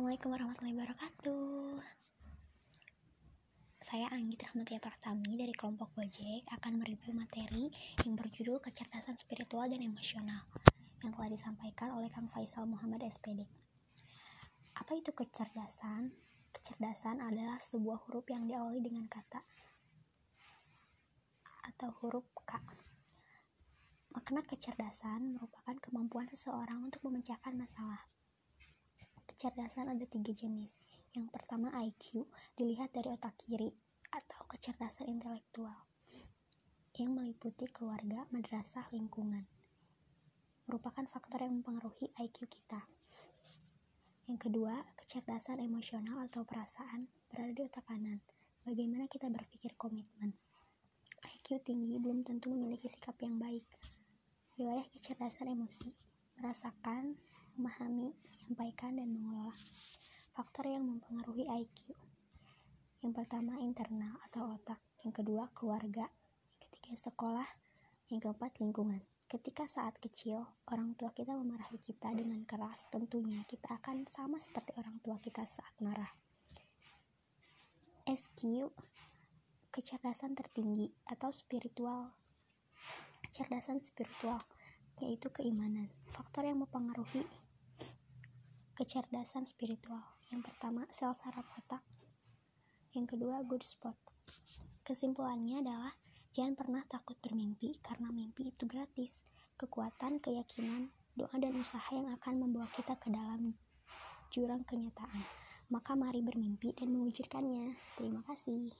Assalamualaikum warahmatullahi wabarakatuh. Saya Anggit Rahmatia Pratami dari kelompok Gojek akan mereview materi yang berjudul Kecerdasan Spiritual dan Emosional yang telah disampaikan oleh Kang Faisal Muhammad SPD Apa itu kecerdasan? Kecerdasan adalah sebuah huruf yang diawali dengan kata atau huruf K. Makna kecerdasan merupakan kemampuan seseorang untuk memecahkan masalah Kecerdasan ada tiga jenis. Yang pertama IQ, dilihat dari otak kiri atau kecerdasan intelektual yang meliputi keluarga, madrasah, lingkungan. Merupakan faktor yang mempengaruhi IQ kita. Yang kedua, kecerdasan emosional atau perasaan berada di otak kanan. Bagaimana kita berpikir komitmen. IQ tinggi belum tentu memiliki sikap yang baik. Wilayah kecerdasan emosi, merasakan, memahami, menyampaikan, dan mengelola. Faktor yang mempengaruhi IQ. Yang pertama internal atau otak, yang kedua keluarga, ketiga sekolah, yang keempat lingkungan. Ketika saat kecil, orang tua kita memarahi kita dengan keras, tentunya kita akan sama seperti orang tua kita saat marah. SQ, kecerdasan tertinggi atau spiritual. Kecerdasan spiritual yaitu keimanan. Faktor yang mempengaruhi kecerdasan spiritual. Yang pertama, sel saraf otak. Yang kedua, good spot. Kesimpulannya adalah jangan pernah takut bermimpi karena mimpi itu gratis. Kekuatan, keyakinan, doa dan usaha yang akan membawa kita ke dalam jurang kenyataan. Maka mari bermimpi dan mewujudkannya. Terima kasih.